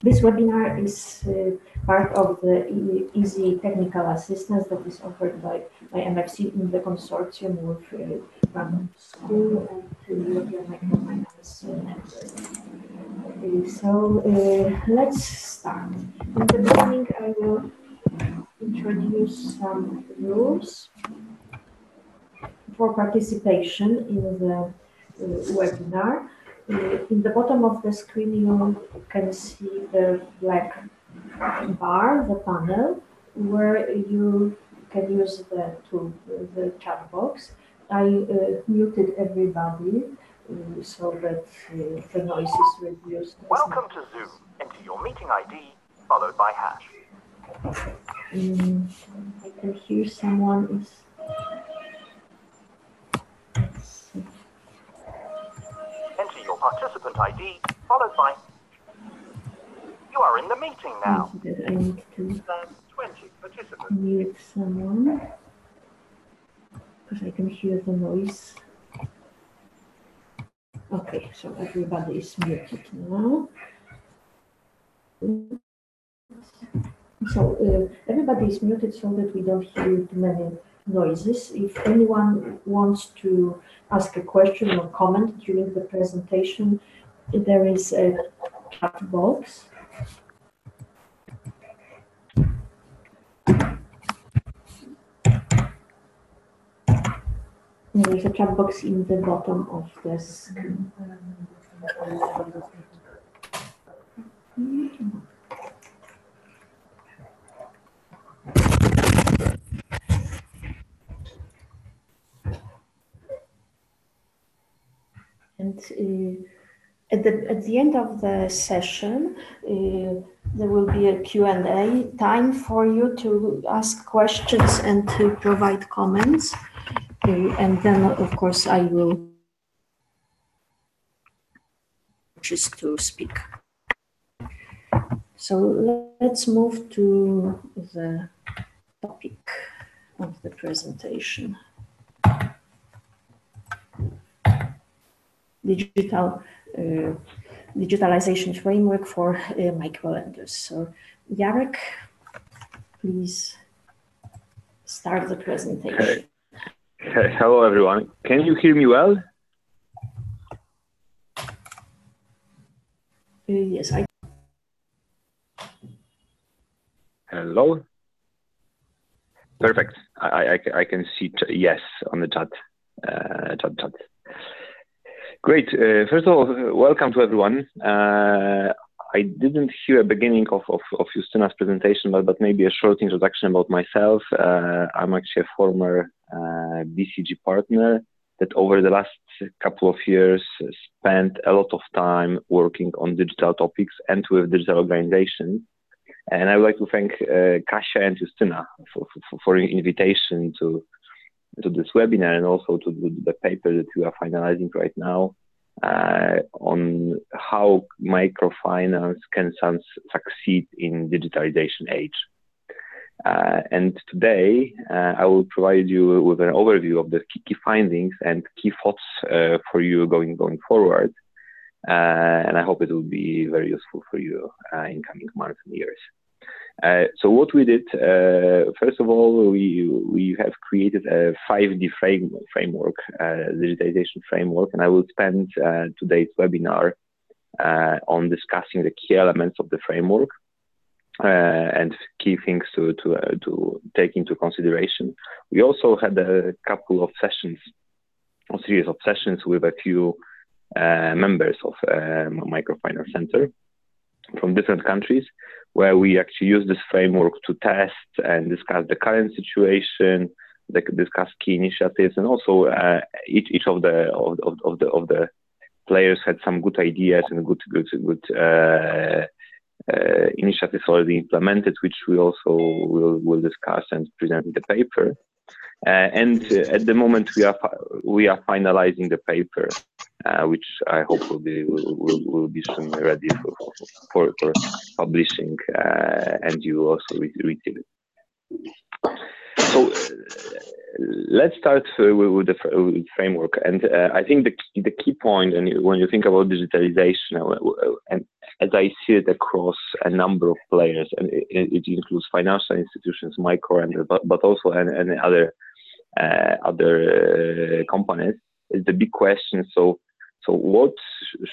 This webinar is uh, part of the EaSI technical assistance that is offered by, by MFC in the consortium with uh, School and European Microfinance Network. Uh, so uh, let's start. In the beginning, I will introduce some rules for participation in the uh, webinar. Uh, in the bottom of the screen, you can see the black bar, the panel, where you can use the tool, the chat box. I uh, muted everybody uh, so that uh, the noise is reduced. Welcome to Zoom. Enter your meeting ID followed by hash. Um, I can hear someone is. Enter your participant ID followed by. You are in the meeting now. I need to There's 20 participants. mute someone because I can hear the noise. Okay, so everybody is muted now. So uh, everybody is muted so that we don't hear too many noises. If anyone wants to ask a question or comment during the presentation, there is a chat box. There is a chat box in the bottom of the screen. Mm-hmm. And uh, at the at the end of the session, uh, there will be a Q&A time for you to ask questions and to provide comments. Uh, and then, of course, I will just to speak. So let's move to the topic of the presentation. Digital uh, digitalization framework for uh, microlenders. So Jarek, please start the presentation. He- Hello, everyone. Can you hear me well? Uh, yes, I Hello. Perfect. I, I, I can see yes on the chat. Uh, chat, chat. Great. Uh, first of all, welcome to everyone. Uh, I didn't hear a beginning of, of, of presentation, but, but maybe a short introduction about myself. Uh, I'm actually a former uh, BCG partner that over the last couple of years spent a lot of time working on digital topics and with digital organizations. And I would like to thank uh, Kasia and Justyna for, for, for invitation to to this webinar and also to the, paper that we are finalizing right now uh, on how microfinance can succeed in digitalization age. Uh, and today, uh, I will provide you with an overview of the key, key findings and key thoughts uh, for you going going forward. Uh, and I hope it will be very useful for you uh, in coming months and years. Uh, so what we did, uh, first of all, we we have created a 5D frame, framework, uh, digitization framework, and I will spend uh, today's webinar uh, on discussing the key elements of the framework uh, and key things to to to take into consideration. We also had a couple of sessions, a series of sessions with a few members of Microfinance Center from different countries where we actually use this framework to test and discuss the current situation, discuss key initiatives, and also uh, each each of the of, of, of, the of the players had some good ideas and good good good uh, uh, initiatives already implemented, which we also will will discuss and present in the paper. Uh, and uh, at the moment, we are we are finalizing the paper, uh, which I hope will be will, will, will be soon ready for for, for publishing, uh, and you also read, read it. So, let's start uh, with, the with framework. And uh, I think the key, the key point, and when you think about digitalization, uh, and as I see it across a number of players, and it, it includes financial institutions, micro lenders, but, but also and, and other uh, other uh, companies, is the big question. So, so what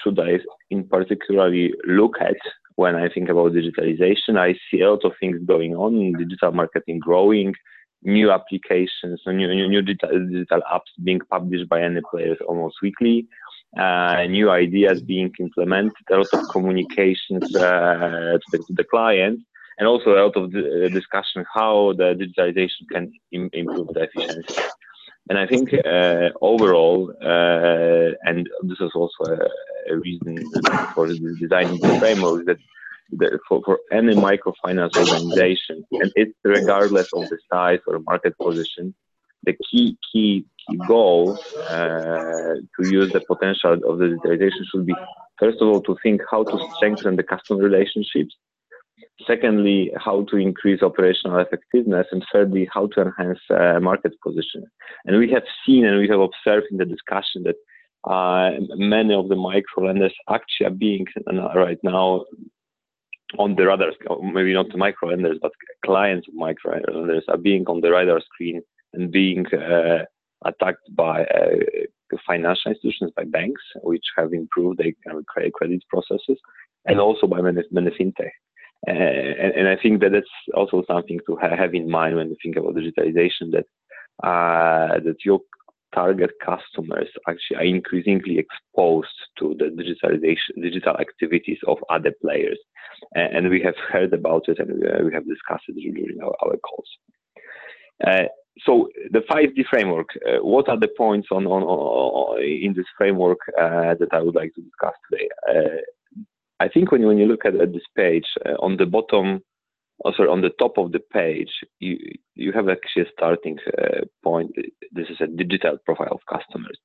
should I in particularly look at when I think about digitalization? I see a lot of things going on, digital marketing growing new applications, new, new, new digital, digital apps being published by any players almost weekly, uh, new ideas being implemented, a lot of communications uh, to, the, to the client, and also a lot of discussion how the digitalization can Im- improve the efficiency. And I think uh, overall, uh, and this is also a, a reason for designing the framework, that the, for, for any microfinance organization, and it's regardless of the size or market position, the key key key goal uh, to use the potential of the digitalization should be first of all to think how to strengthen the customer relationships. Secondly, how to increase operational effectiveness, and thirdly, how to enhance uh, market position. And we have seen and we have observed in the discussion that uh, many of the micro lenders actually are being uh, right now on the radar, maybe not the micro lenders, but clients of micro lenders are being on the radar screen and being uh, attacked by uh, financial institutions, by banks, which have improved their credit processes, and also by many, many fintech. Uh, and, and, I think that that's also something to ha- have in mind when you think about digitalization. That uh, that your target customers actually are increasingly exposed to the digitalization, digital activities of other players. And, we have heard about it and we have discussed it during our, our calls. Uh, so the 5D framework, uh, what are the points on, on, on in this framework uh, that I would like to discuss today? I think when you, when you look at, at this page, uh, on the bottom oh, sorry, on the top of the page, you you have actually a starting uh, point. This is a digital profile of customers.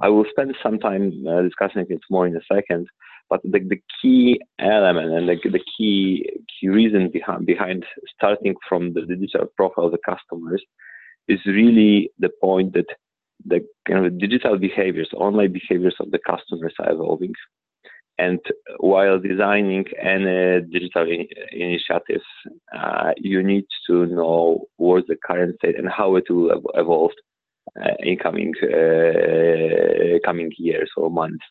I will spend some time uh, discussing it more in a second, but the, the key element and the, the key key reason behind behind starting from the digital profile of the customers is really the point that the kind of digital behaviors, online behaviors of the customers are evolving. And while designing any digital in initiatives, uh, you need to know what's the current state and how it will evolve uh, in coming uh, coming years or months.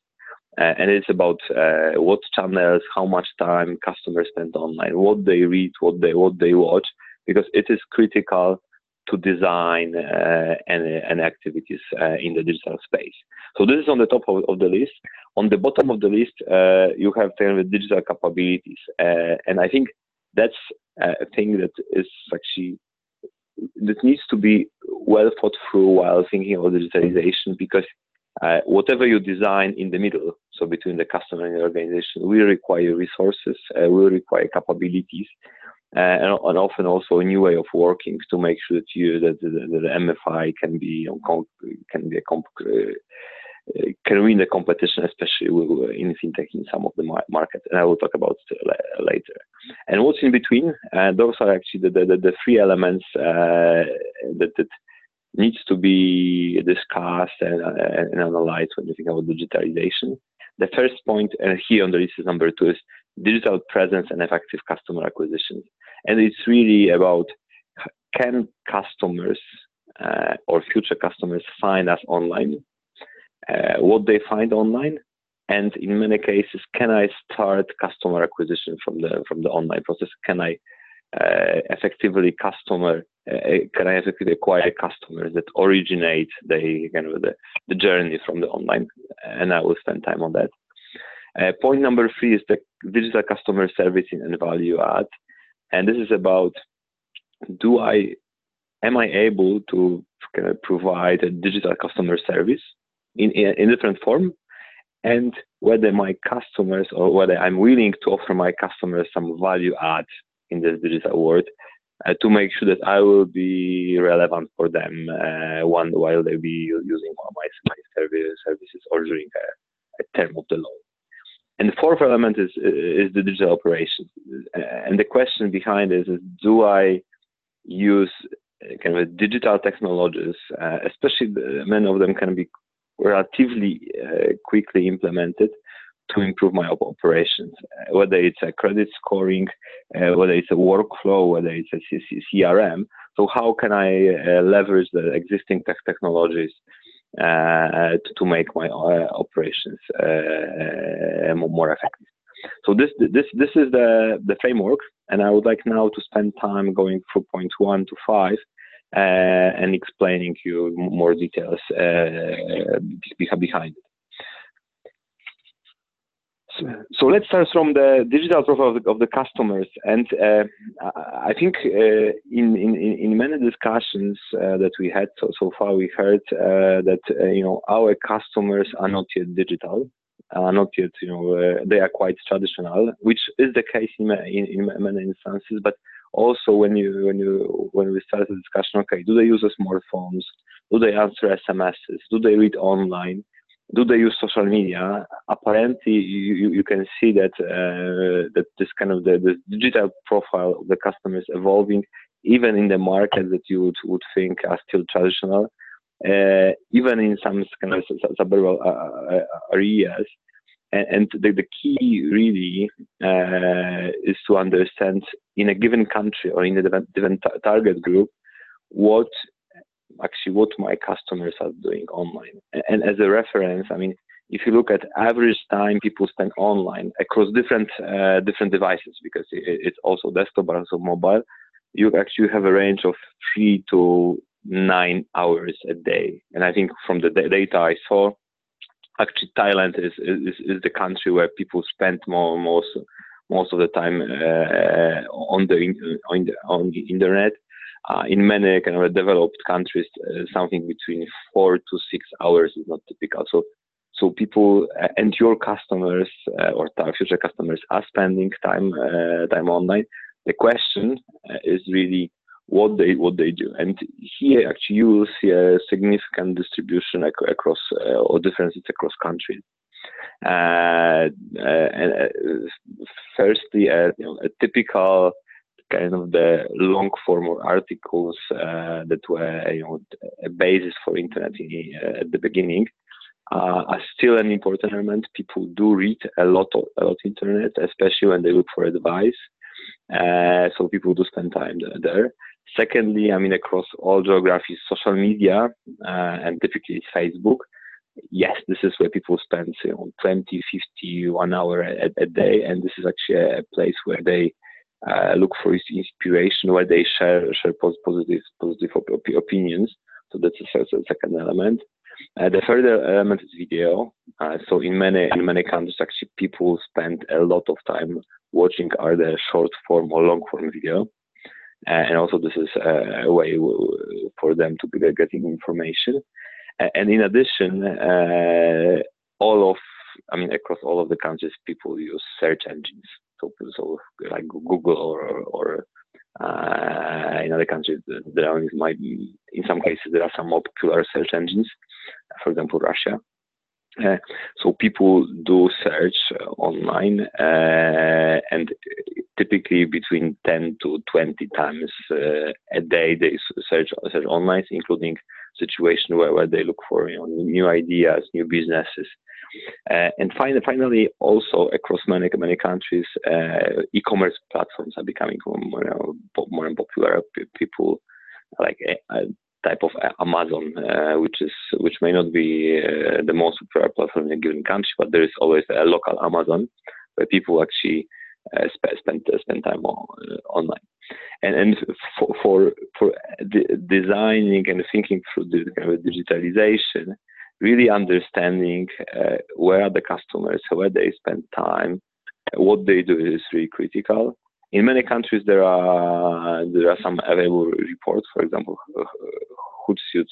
Uh, and it's about uh, what channels, how much time customers spend online, what they read, what they what they watch, because it is critical to design uh, and, activities uh, in the digital space. So this is on the top of, of the list. On the bottom of the list, uh, you have of digital capabilities, uh, and I think that's a thing that is actually that needs to be well thought through while thinking about digitalization because uh, whatever you design in the middle, so between the customer and the organization, will require resources, uh, will require capabilities, uh, and, and, often also a new way of working to make sure that you that the, the MFI can be can be a comp, uh, can win the competition, especially in fintech in some of the markets, and I will talk about later. And what's in between? Uh, those are actually the, the, the three elements uh, that, that needs to be discussed and, and analyzed when you think about digitalization. The first point, and here on the list is number two, is digital presence and effective customer acquisition. And it's really about can customers uh, or future customers find us online, uh, what they find online, and in many cases, can I start customer acquisition from the from the online process? Can I uh, effectively customer uh, can I effectively acquire customers that originate the kind of the, the journey from the online? And I will spend time on that. Uh, point number three is the digital customer servicing and value add. And this is about do I am I able to provide a digital customer service in, in, different form and whether my customers or whether I'm willing to offer my customers some value add in this digital world uh, to make sure that I will be relevant for them uh, one while they be using my, my service, services or during a, a term of the loan. And the fourth element is is the digital operation. And the question behind this is: Do I use kind of digital technologies, uh, especially the, many of them can be relatively uh, quickly implemented to improve my op- operations, uh, whether it's a credit scoring, uh, whether it's a workflow, whether it's a CRM. So how can I uh, leverage the existing tech technologies uh, to, to, make my operations more effective? So this this this is the the framework, and I would like now to spend time going from point one to five, uh, and explaining you more details uh, behind it. So, let's start from the digital profile of the, of the customers, and uh, I think uh, in, in in many discussions uh, that we had so, so far, we heard uh, that you know our customers are not yet digital, are not yet, you know, uh, they are quite traditional, which is the case in, in, in many instances. But also when you when you when we start the discussion, okay, do they use smartphones? Do they answer SMSs? Do they read online? Do they use social media? Apparently, you, you can see that uh, that this kind of the, digital profile of the customer is evolving, even in the market that you would, would think are still traditional. Uh, even in some kind of suburban uh, uh, areas. And, and the, the, key really uh, is to understand in a given country or in a different target group what actually what my customers are doing online. And, as a reference, I mean, if you look at average time people spend online across different uh, different devices, because it's also desktop but also mobile, you actually have a range of three to nine hours a day. And I think from the data I saw, actually Thailand is, is, is the country where people spend more most most of the time uh, on the on the, on the internet. Uh, in many kind of developed countries, uh, something between four to six hours is not typical. So, so people uh, and your customers uh, or future customers are spending time uh, time online. The question is really what they what they do. And here actually you will see a significant distribution ac- across uh, or differences across countries. Uh, uh, and, uh, firstly, uh, you know, a typical kind of the long form articles uh, that were you know a basis for internet in, at the beginning. are still an important element. People do read a lot of a lot internet, especially when they look for advice. so people do spend time there. Secondly, I mean, across all geographies, social media, uh, and typically Facebook. Yes, this is where people spend you know, 20, 50, one hour a, a day. And this is actually a place where they uh, look for inspiration, where they share, share positive, positive op- opinions. So that's the second element. Uh, the third element is video. Uh, so in many in many countries, actually, people spend a lot of time watching either short form or long form video and also this is a way for them to be getting information. And in addition, uh, all of, I mean, across all of the countries, people use search engines. So, so like Google or, or uh, in other countries, there are, might be, in some cases, there are some more popular search engines. For example, Russia. Uh, so people do search online, uh, and typically between 10 to 20 times uh, a day they search search online, including situation where, where they look for you know, new ideas, new businesses. Uh, and finally, finally, also across many many countries, e-commerce platforms are becoming more, more, more popular. People like a type of Amazon, uh, which is which may not be uh, the most popular platform in a given country, but there is always a local Amazon where people actually uh, sp- spend spend time on, uh, online. And and for for, for de- designing and thinking through the kind of digitalization, really understanding uh, where the customers, where they spend time, what they do is really critical in many countries there are there are some available reports. For example, Hootsuite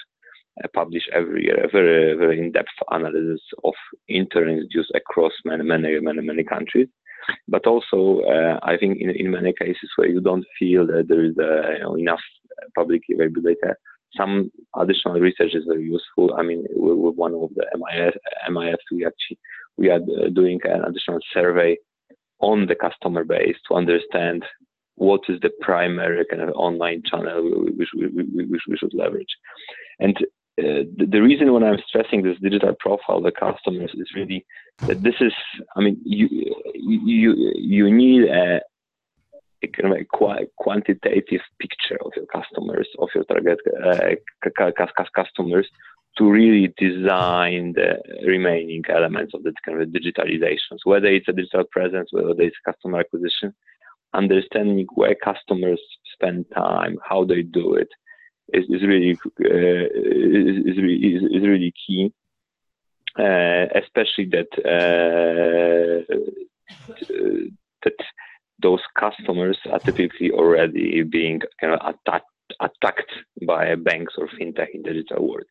uh, publish every year a very very in-depth analysis of internet use across many many many many countries. But also, uh, I think in, in many cases where you don't feel that there is uh, enough publicly available data, some additional research is very useful. I mean, with one of the MIS, MIFs, we actually we are doing an additional survey on the customer base to understand what is the primary kind of online channel which we, which we should leverage. And uh, the, the, reason when I'm stressing this digital profile of the customers is really that this is, I mean, you you you need a kind of a qu- quantitative picture of your customers, of your target uh, customers, to really design the remaining elements of the kind of digitalization. So whether it's a digital presence, whether it's customer acquisition, understanding where customers spend time, how they do it, is, is really uh, is, is, really is, is really key. Uh, especially that uh, that those customers are typically already being kind of attacked attacked by banks or fintech in the digital world.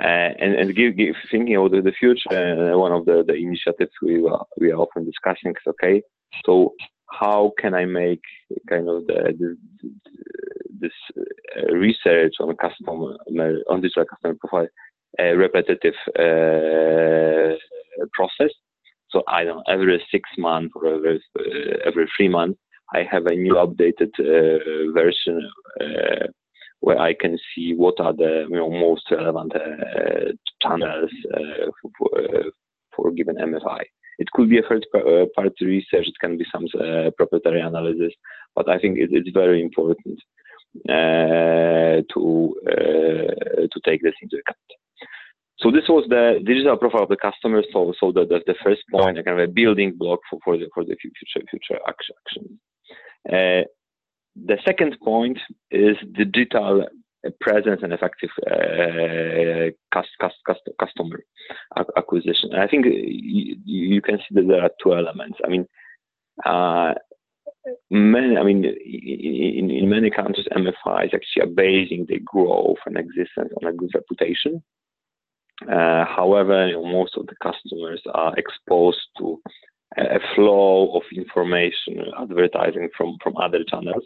Uh, and and give, give, thinking about the, future, uh, one of the, the initiatives we are, we are often discussing is okay. So how can I make kind of the, the, this uh, research on customer on digital customer profile a repetitive uh, process? So I don't every six months or every uh, every three months I have a new updated uh, version uh, where I can see what are the you know, most relevant uh, channels for, for, a given MFI. It could be a third party research, it can be some proprietary analysis, but I think it, it's very important uh, to uh, to take this into account. So this was the digital profile of the customer. So so that, that's the first point, a kind of a building block for, for the for the future future action. Uh, the second point is digital presence and effective uh, cust, cust, cust, customer acquisition. And I think you, you, can see that there are two elements. I mean, uh, many, I mean, in, in many countries, MFIs actually are basing their growth and existence on a good reputation. Uh, however, most of the customers are exposed to a flow of information, advertising from, from other channels.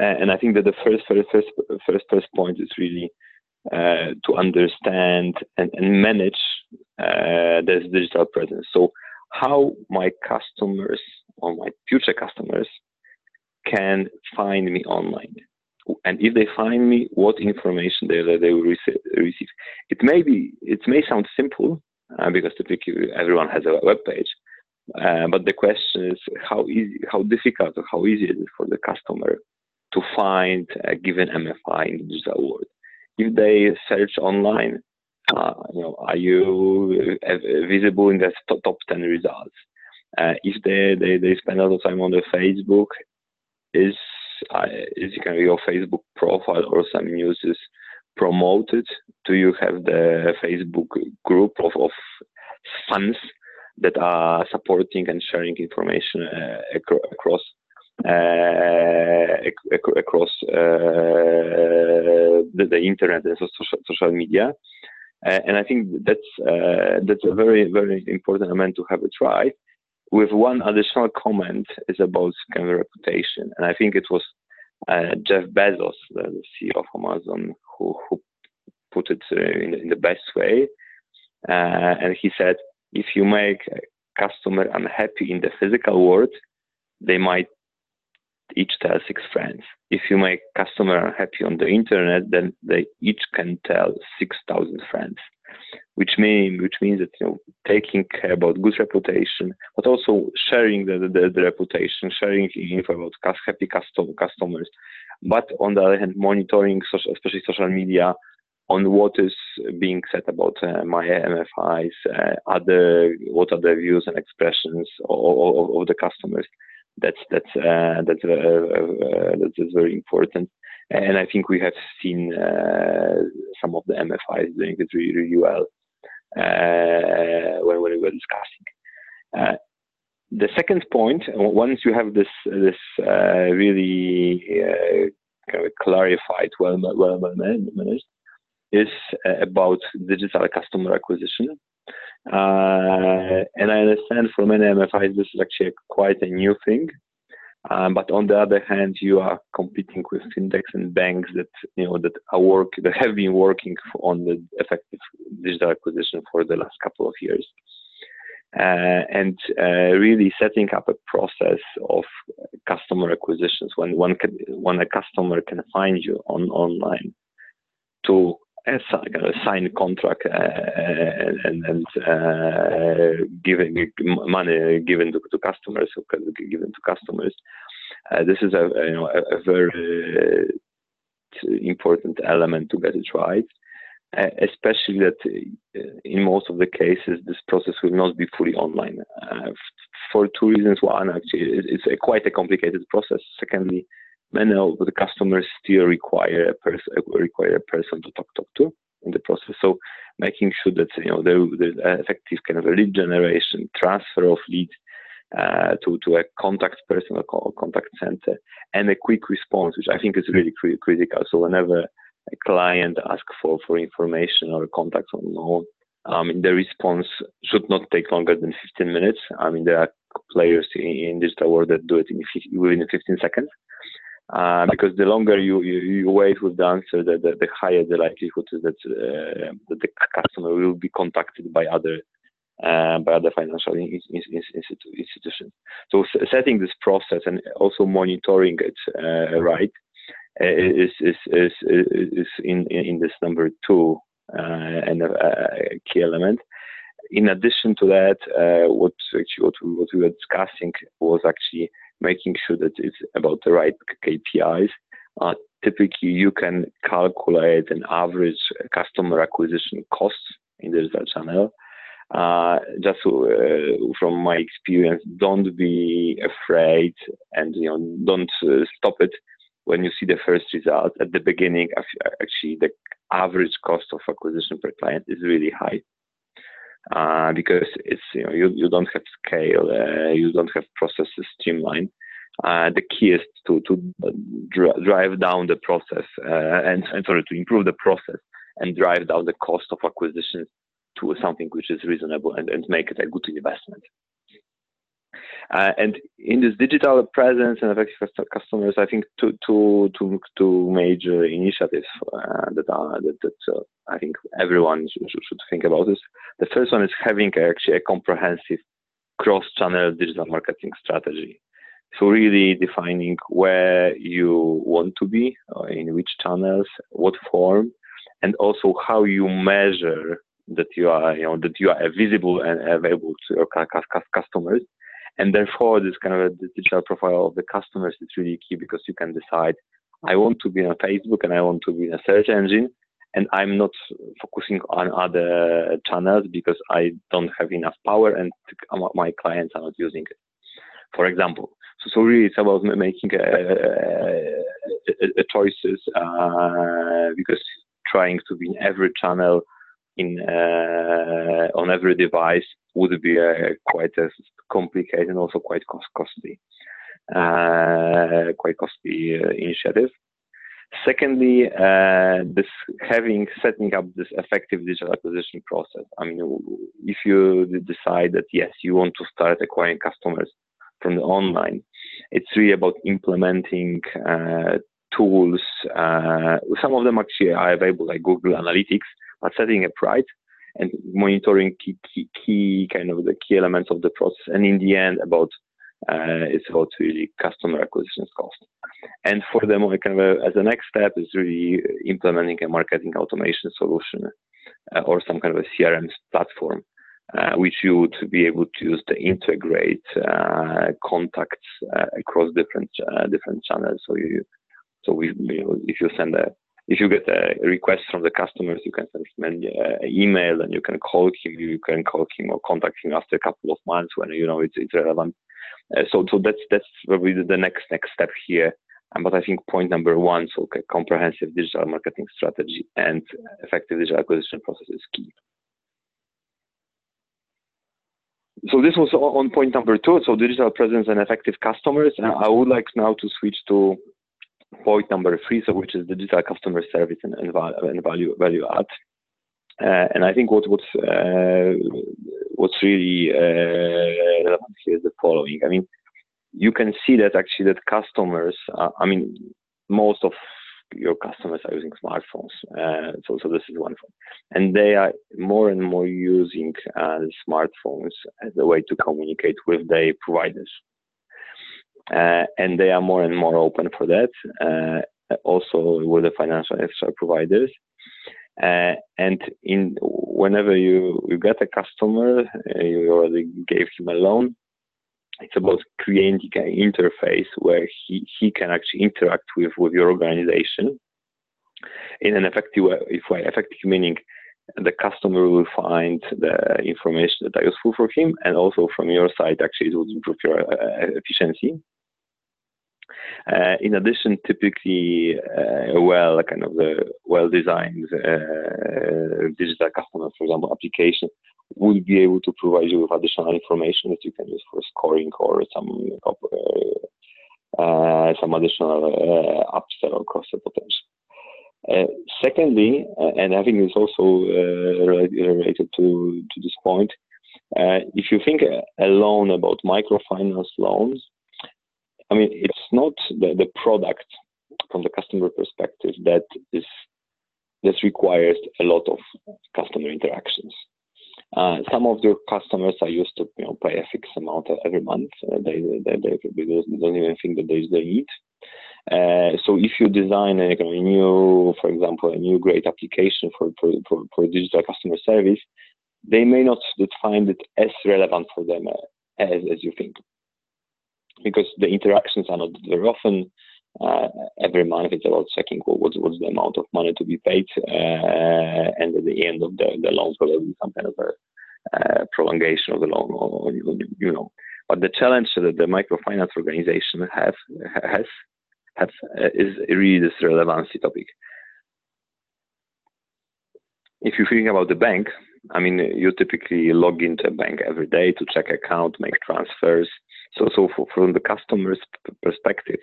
Uh, and I think that the first, first, first, first, first point is really uh, to understand and, and manage uh, this digital presence. So how my customers or my future customers can find me online. And if they find me, what information they, they will receive. It may be, it may sound simple uh, because typically everyone has a web page. Uh, but the question is how easy, how difficult or how easy is it for the customer to find a given MFI in the digital world? If they search online, uh, you know, are you visible in the top 10 results? Uh, if they, they, they spend a lot of time on the Facebook, is uh, is kind of your Facebook profile or some news is promoted? Do you have the Facebook group of, of fans that are supporting and sharing information uh, across uh, across uh, the, the, internet and social, social media? Uh, and I think that's that's a very very important element to have it right with one additional comment is about kind of reputation. And I think it was uh, Jeff Bezos, the, CEO of Amazon, who, who put it uh, in, in, the best way. Uh, and he said, if you make a customer unhappy in the physical world, they might each tell six friends. If you make customer unhappy on the internet, then they each can tell 6,000 friends which mean which means that you know taking care about good reputation, but also sharing the, the, the reputation, sharing info about happy custom, customers, but on the other hand, monitoring social, especially social media on what is being said about uh, my MFIs, uh, other what are the views and expressions of, of, of the customers. That's that's uh, that's, uh, uh, that's very important. And I think we have seen uh, some of the MFIs doing it really, really well uh, when, when we were discussing. Uh, the second point, once you have this this uh, really uh, kind of clarified, well well managed, is about digital customer acquisition. And I understand for many MFIs this is actually quite a new thing. Um, but on the other hand, you are competing with fintechs and banks that you know that are work that have been working on the effective digital acquisition for the last couple of years, uh, and uh, really setting up a process of customer acquisitions when one can when a customer can find you on online to sign contract uh, and, and uh, giving money given to, to customers given to customers. Uh, this is a you know a, a very important element to get it right. Uh, especially that uh, in most of the cases this process will not be fully online uh, for two reasons one actually it's a quite a complicated process secondly many of the customers still require a person require a person to talk talk to in the process so making sure that you know there, there's effective kind of lead generation transfer of leads uh, to to a contact person or contact center and a quick response which i think is really cr- critical so whenever a client asks for, for information or contacts on loan, I mean, the response should not take longer than 15 minutes. I mean, there are players in, in digital world that do it in, within 15 seconds. Uh, because the longer you, you, you, wait with the answer, the, the, the higher the likelihood is that, uh, that the customer will be contacted by other uh, by other financial in, in, in, institutions. So setting this process and also monitoring it uh, right is is is is in in this number two uh, and a, key element. In addition to that, uh, what what what we were discussing was actually making sure that it's about the right KPIs. Uh, typically, you can calculate an average customer acquisition cost in the digital channel. Uh, just uh, from my experience, don't be afraid and you know don't uh, stop it when you see the first results at the beginning, actually the average cost of acquisition per client is really high. Uh, because it's you know you, you don't have scale, uh, you don't have processes streamlined. Uh, the key is to to dr- drive down the process uh, and, and sorry to improve the process and drive down the cost of acquisition to something which is reasonable and, and make it a good investment. Uh, and in this digital presence and effective customers, I think two, two, two, two major initiatives uh, that are that, that uh, I think everyone should, should, think about is The first one is having actually a comprehensive cross-channel digital marketing strategy. So really defining where you want to be, uh, in which channels, what form, and also how you measure that you are, you know, that you are visible and available to your customers and therefore, this kind of a digital profile of the customers is really key because you can decide, I want to be on Facebook and I want to be in a search engine, and I'm not focusing on other channels because I don't have enough power and my clients are not using it. For example, so, so really it's about making a, a, a choices uh, because trying to be in every channel in uh, on every device would be a, quite a complicated and also quite cost costly, uh, quite costly uh, initiative. Secondly, uh, this having setting up this effective digital acquisition process. I mean, if you decide that yes, you want to start acquiring customers from the online, it's really about implementing uh, tools. Uh, some of them actually are available, like Google Analytics, but setting up right and monitoring key, key, key kind of the key elements of the process. And in the end, about uh, it's about really customer acquisition cost. And for them, kind of a, as a next step is really implementing a marketing automation solution uh, or some kind of a CRM platform, uh, which you would be able to use to integrate uh, contacts uh, across different uh, different channels. So you, so we, you know, if you send a if you get a request from the customers, you can send him an uh, email and you can call him. You can call him or contact him after a couple of months when you know it's, it's relevant. Uh, so, so that's that's probably the next next step here. Um, but I think point number one, so comprehensive digital marketing strategy and effective digital acquisition process is key. So this was on point number two. So digital presence and effective customers. And I would like now to switch to point number three, so which is digital customer service and, and, and value value add. Uh, and I think what what's uh, what's really uh, relevant here is the following. I mean, you can see that actually that customers, I mean, most of your customers are using smartphones. Uh, so, so this is one phone, and they are more and more using uh, smartphones as a way to communicate with their providers. Uh, and they are more and more open for that. Uh, also with the financial infrastructure providers. Uh, and in whenever you, you get a customer, uh, you already gave him a loan. It's about creating an interface where he, he can actually interact with, with your organization in an effective way, effective meaning the customer will find the information that useful for him, and also from your side, actually, it will improve your uh, efficiency. Uh, in addition, typically, uh, well, kind of the well-designed uh, digital customer, for example, application will be able to provide you with additional information that you can use for scoring or some uh, some additional uh, upsell or cross-sell potential. Uh, secondly, uh, and I think it's also uh, related to, to this point, uh, if you think alone about microfinance loans, I mean, it's not the, the product from the customer perspective that is that requires a lot of customer interactions. Uh, some of your customers are used to you know pay a fixed amount every month. Uh, they, they, they, they don't even think that there's the need. Uh, so if you design a, a, new, for example, a new great application for, for, for, for, digital customer service, they may not find it as relevant for them uh, as, as you think. Because the interactions are not very often. Uh, every month it's about checking what, what's, what's the amount of money to be paid, uh, and at the end of the, the loan, there will be some kind of a uh, prolongation of the loan, or, you know. But the challenge that the microfinance organization have has uh, is really this relevancy topic. If you think about the bank, I mean, you typically log into a bank every day to check account, make transfers. So, so for, from the customer's perspective,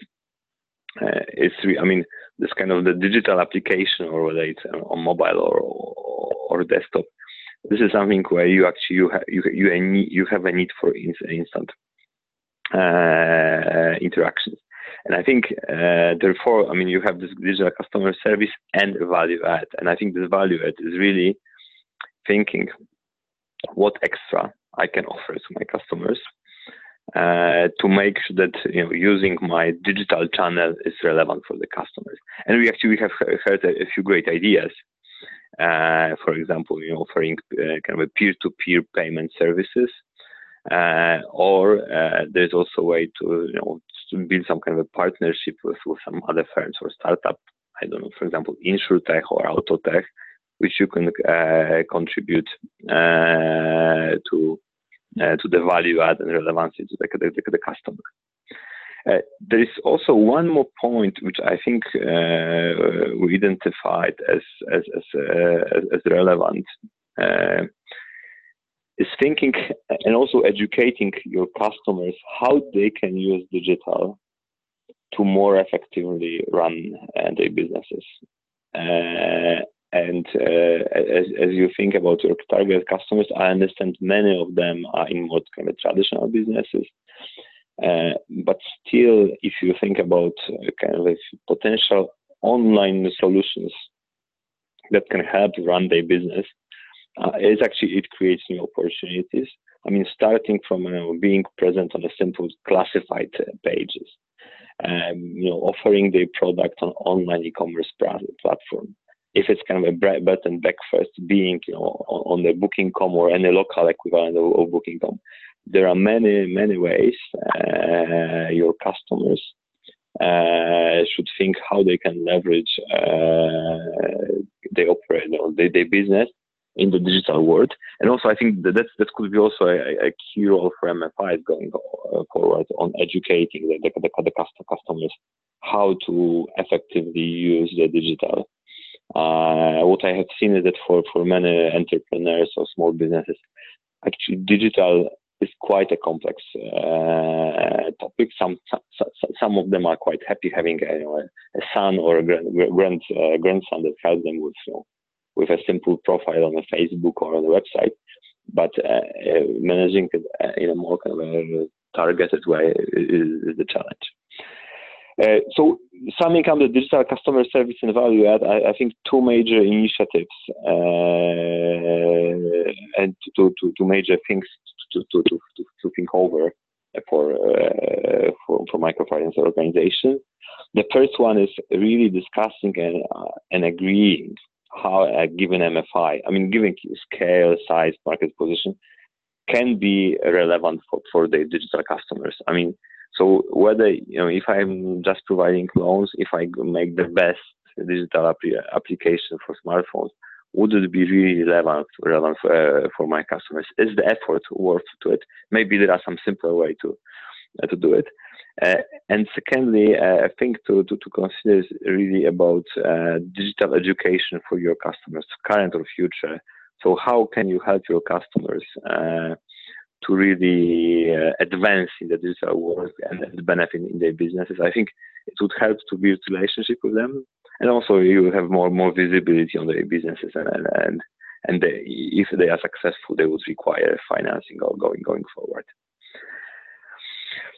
uh, it's I mean, this kind of the digital application, or whether it's on mobile or, or, or desktop, this is something where you actually you have you you, you have a need for instant uh, interactions. And I think, uh, therefore, I mean, you have this digital customer service and value add. And I think this value add is really thinking what extra I can offer to my customers uh, to make sure that you know using my digital channel is relevant for the customers. And we actually have heard a, few great ideas. Uh, for example, you know, offering uh, kind of peer-to-peer payment services, uh, or uh, there's also a way to you know to build some kind of a partnership with, with some other firms or startup. I don't know, for example, InsurTech or Autotech, which you can uh, contribute uh, to uh, to the value add and relevancy to the, the, the customer. Uh, there is also one more point which I think uh, we identified as as as, uh, as relevant is thinking and also educating your customers how they can use digital to more effectively run their businesses. And uh, as, as you think about your target customers, I understand many of them are in more kind of traditional businesses. Uh, but still, if you think about uh, kind of potential online solutions that can help run their business, uh, is actually it creates new opportunities. I mean, starting from uh, being present on a simple classified uh, pages, um, you know, offering the product on online e-commerce platform. If it's kind of a bread and breakfast, being you know on, the Booking.com or any local equivalent of, of Booking.com, there are many many ways uh, your customers uh, should think how they can leverage uh, they operate know, their, their business in the digital world. And also, I think that that could be also a, a key role for MFIs going uh, forward on educating the, the, the, customers how to effectively use the digital. Uh, what I have seen is that for, for many entrepreneurs or small businesses, actually digital is quite a complex uh, topic. Some, some some of them are quite happy having a, you know, a son or a grand, grand uh, grandson that helps them with you know, with a simple profile on a Facebook or on a website, but uh, uh, managing uh, in a more kind of targeted way is, is the challenge. Uh, so summing up the digital customer service and value add, I, I think two major initiatives uh, and two, two, two major things to, to, to, to, think over for uh, for, for microfinance organizations. The first one is really discussing and, uh, and agreeing how a given MFI, I mean, given scale, size, market position, can be relevant for, for the digital customers. I mean, so whether you know if I'm just providing loans, if I make the best digital application for smartphones, would it be really relevant relevant for, uh, for my customers? Is the effort worth to it? Maybe there are some simpler way to uh, to do it. Uh, and secondly, uh, I think to, to, to, consider is really about uh, digital education for your customers, current or future. So how can you help your customers uh, to really uh, advance in the digital world and benefit in their businesses? I think it would help to build relationship with them, and also you have more more visibility on their businesses and and and they, if they are successful, they would require financing or going going forward.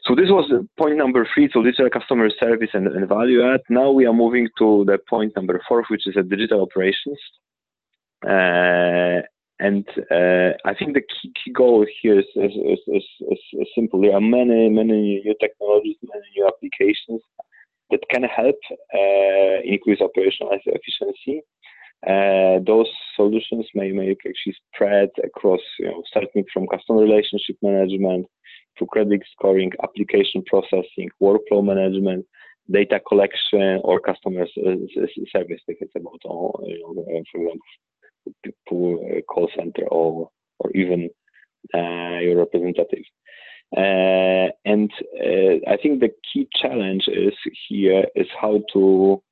So this was point number three, so digital customer service and, and, value add. Now we are moving to the point number four, which is a digital operations. Uh, and uh, I think the key, key goal here is, is, is, is, simple. There are many, many new technologies, many new applications that can help uh, increase operational efficiency. Uh, those solutions may, may actually spread across, you know, starting from customer relationship management, to credit scoring, application processing, workflow management, data collection, or customer service if it's about, uh, you know, for example, call center or or even uh, your representative. Uh, and uh, I think the key challenge is here is how to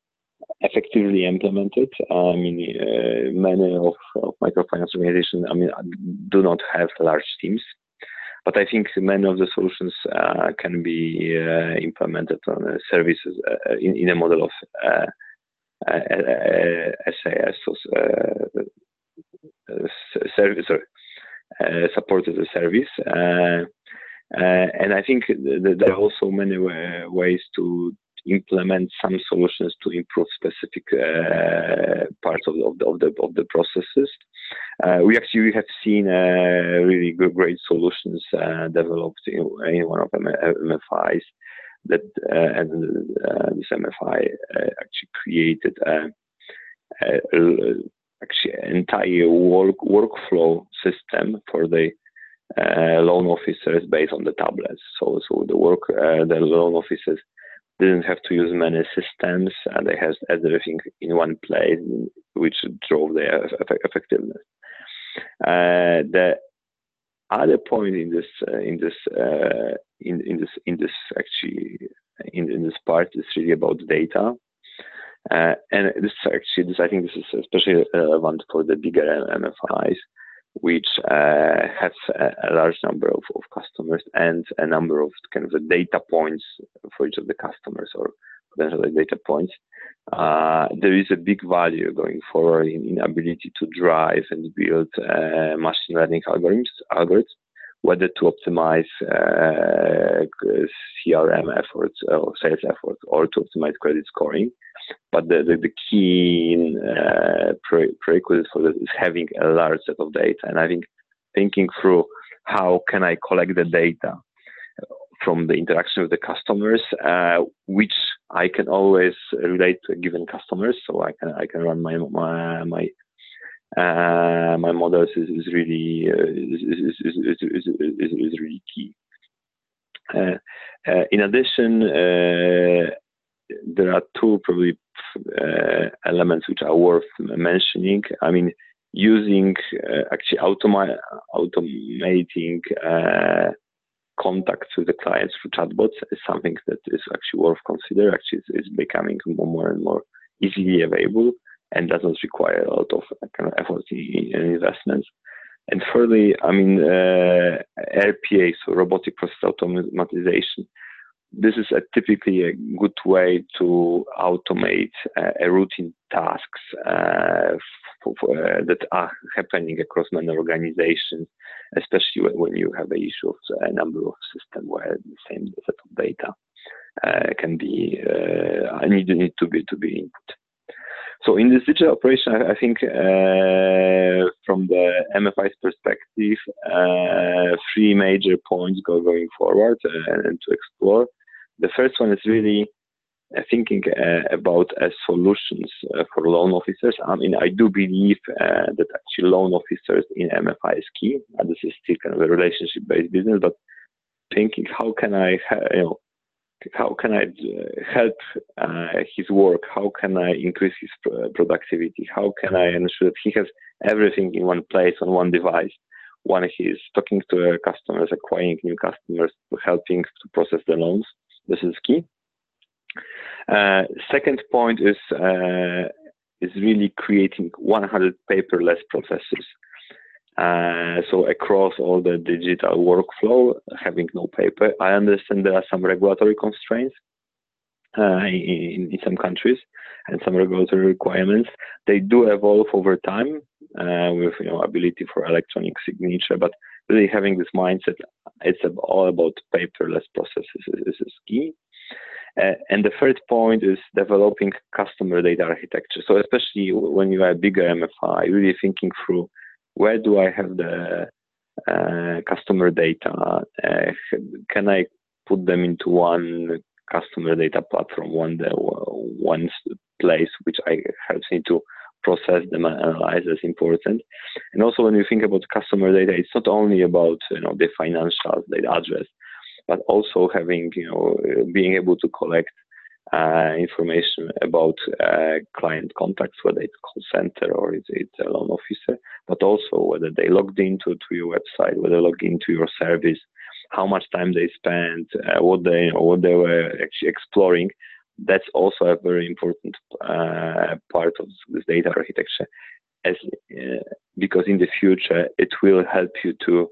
effectively implement it. I mean, uh, many of, of microfinance organizations, I mean, do not have large teams. But I think many of the solutions uh, can be uh, implemented on uh, services uh, in, in, a model of SaaS, so, service, sorry, support as a service. and I think there are also many ways to implement some solutions to improve specific uh, parts of the, of the, of the, of the processes. Uh, we actually have seen uh, really good, great solutions uh, developed in, in, one of MFIs that uh, and uh, this MFI actually created actually entire work, workflow system for the uh, loan officers based on the tablets. So, so the work, uh, the loan officers didn't have to use many systems and they had everything in one place, which drove their effectiveness. Uh, the other point in this uh, in this uh, in, in this in this actually in, in this part is really about data. Uh, and this actually, this I think this is especially relevant for the bigger MFIs which uh, has a, a, large number of, of, customers and a number of kind of data points for each of the customers or potential data points. Uh, there is a big value going forward in, in ability to drive and build uh, machine learning algorithms, algorithms whether to optimize uh, CRM efforts or sales efforts or to optimize credit scoring. But the, the, the key uh, pre- prerequisite for this is having a large set of data. And I think thinking through how can I collect the data from the interaction with the customers, uh, which I can always relate to a given customers. So I can I can run my my, my uh, my models is, is really uh, is, is, is, is, is, is, really key. Uh, uh in addition, uh, there are two probably uh, elements which are worth mentioning. I mean, using actually automa- automating contacts with the clients through chatbots is something that is actually worth considering. Actually, it's, it's becoming more and more easily available and doesn't require a lot of uh, kind of effort in, investments. And thirdly, I mean, uh, RPA, so robotic process automatization. This is a typically a good way to automate uh, routine tasks uh, for, for, uh, that are happening across many organizations, especially when, you have an issue of a number of systems where the same set of data uh, can be uh, need, need to be to be input. So in this digital operation, I, I think uh, from the MFI's perspective, uh, three major points go going forward uh, and to explore. The first one is really uh, thinking uh, about solutions for loan officers. I mean, I do believe that actually loan officers in MFI is key. this is still kind of a relationship-based business, but thinking how can I, you know, how can I help uh, his work? How can I increase his productivity? How can I ensure that he has everything in one place on one device? When he's talking to customers, acquiring new customers, helping to process the loans. This is key. Uh, second point is uh, is really creating 100 paperless processes. Uh, so across all the digital workflow, having no paper. I understand there are some regulatory constraints uh, in, in some countries and some regulatory requirements. They do evolve over time uh, with you know ability for electronic signature, but really having this mindset, it's all about paperless processes is, is key. Uh, and the third point is developing customer data architecture. So especially when you are a bigger MFI, really thinking through where do I have the uh, customer data? Uh, can I put them into one customer data platform, one one place which I helps me to process them and analyze as important. And also when you think about customer data, it's not only about you know the financials, the address, but also having, you know, being able to collect uh, information about uh, client contacts, whether it's call center or it's, it's a loan officer, but also whether they logged into to your website, whether they logged into your service, how much time they spent, uh, what they what they were actually exploring. That's also a very important uh, part of this data architecture, as uh, because in the future it will help you to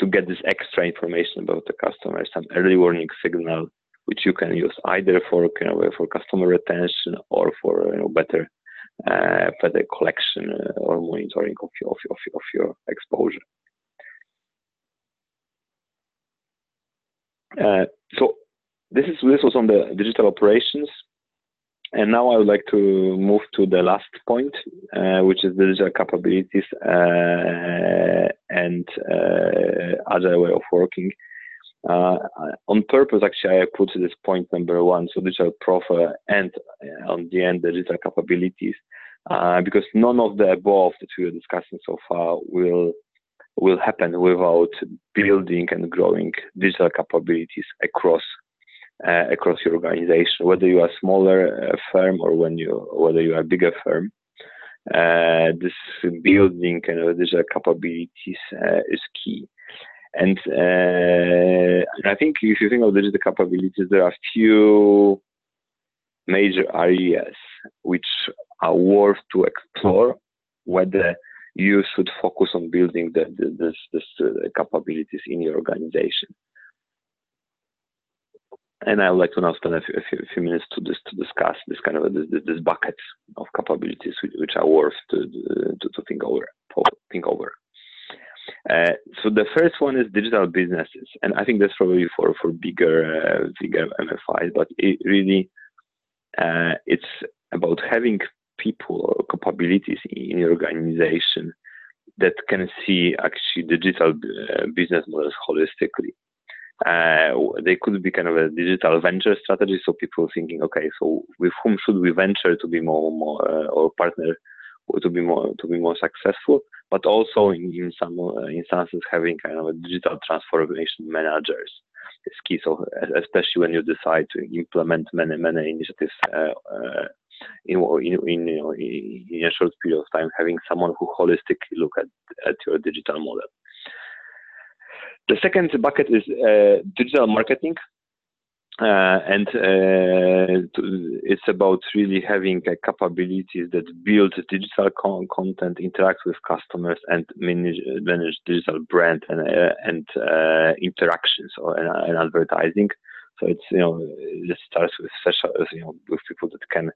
to get this extra information about the customer, some early warning signal, which you can use either for you know, for customer retention or for you know, better uh, better collection uh, or monitoring of your, of, your, of your exposure. Uh, so this is this was on the digital operations. And now I would like to move to the last point, uh, which is digital capabilities uh, and uh, agile way of working. Uh, on purpose, actually, I put this point number one, so digital profile, and uh, on the end, the digital capabilities, uh, because none of the above that we are discussing so far will will happen without building and growing digital capabilities across uh, across your organization, whether you are a smaller uh, firm or when you whether you are a bigger firm. Uh, this building of digital capabilities is key. And, uh, and I think if you think of digital capabilities, there are a few major areas which are worth to explore whether you should focus on building the, the, this, this uh, capabilities in your organization. And I would like to now spend a few, a few, a few minutes to this to discuss this kind of this, this buckets of capabilities which, which are worth to, to, to think over think over. Uh, so the first one is digital businesses, and I think that's probably for for bigger uh, bigger MFIs, but it really uh, it's about having people or capabilities in your organization that can see actually digital uh, business models holistically. Uh, they could be kind of a digital venture strategy. So people thinking, okay, so with whom should we venture to be more, more uh, or partner to be more to be more successful? But also in, in some uh, instances, having kind of a digital transformation managers is key. So especially when you decide to implement many many initiatives. Uh, uh, in, in, in, you know, in a short period of time, having someone who holistically look at, at your digital model. The second bucket is uh, digital marketing. Uh, and uh, to, it's about really having capabilities that build digital con- content, interact with customers, and manage, manage digital brand and uh, and uh, interactions or and, and, advertising. So it's you know it starts with special you know with people that can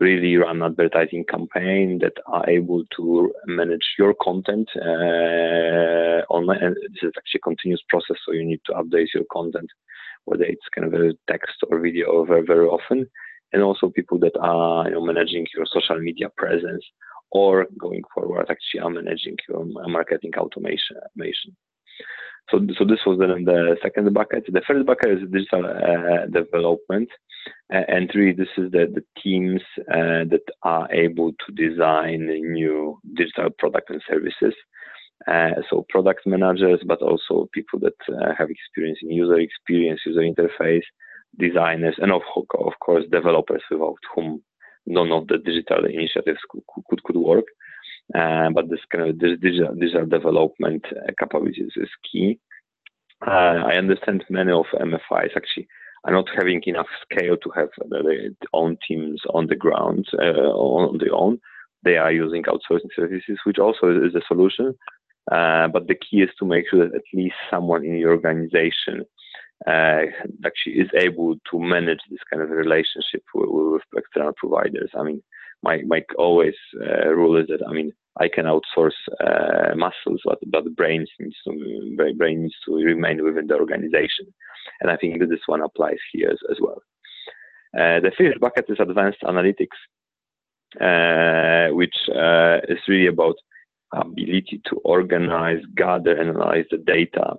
really run advertising campaign that are able to manage your content uh, online. And this is actually a continuous process, so you need to update your content, whether it's kind of a text or video very, very often. and also people that are you know, managing your social media presence or going forward actually are managing your marketing automation. So, so this was then the second bucket. The first bucket is digital uh, development, and really this is the, the teams uh, that are able to design new digital products and services. Uh, so product managers, but also people that uh, have experience in user experience, user interface, designers, and of, of course developers without whom none of the digital initiatives could, could, could work. Uh, but this kind of this digital, digital development uh, capabilities is key. Uh, I understand many of MFIs actually are not having enough scale to have their own teams on the ground on their own. They are using outsourcing services, which also is a solution. Uh, but the key is to make sure that at least someone in your organization uh, actually is able to manage this kind of relationship with, with external providers. I mean, my my always uh, rule is that I mean I can outsource uh, muscles, but but the brain needs to brain needs to remain within the organization, and I think that this one applies here as, as well. Uh, the fifth bucket is advanced analytics, uh, which uh, is really about ability to organize, gather, analyze the data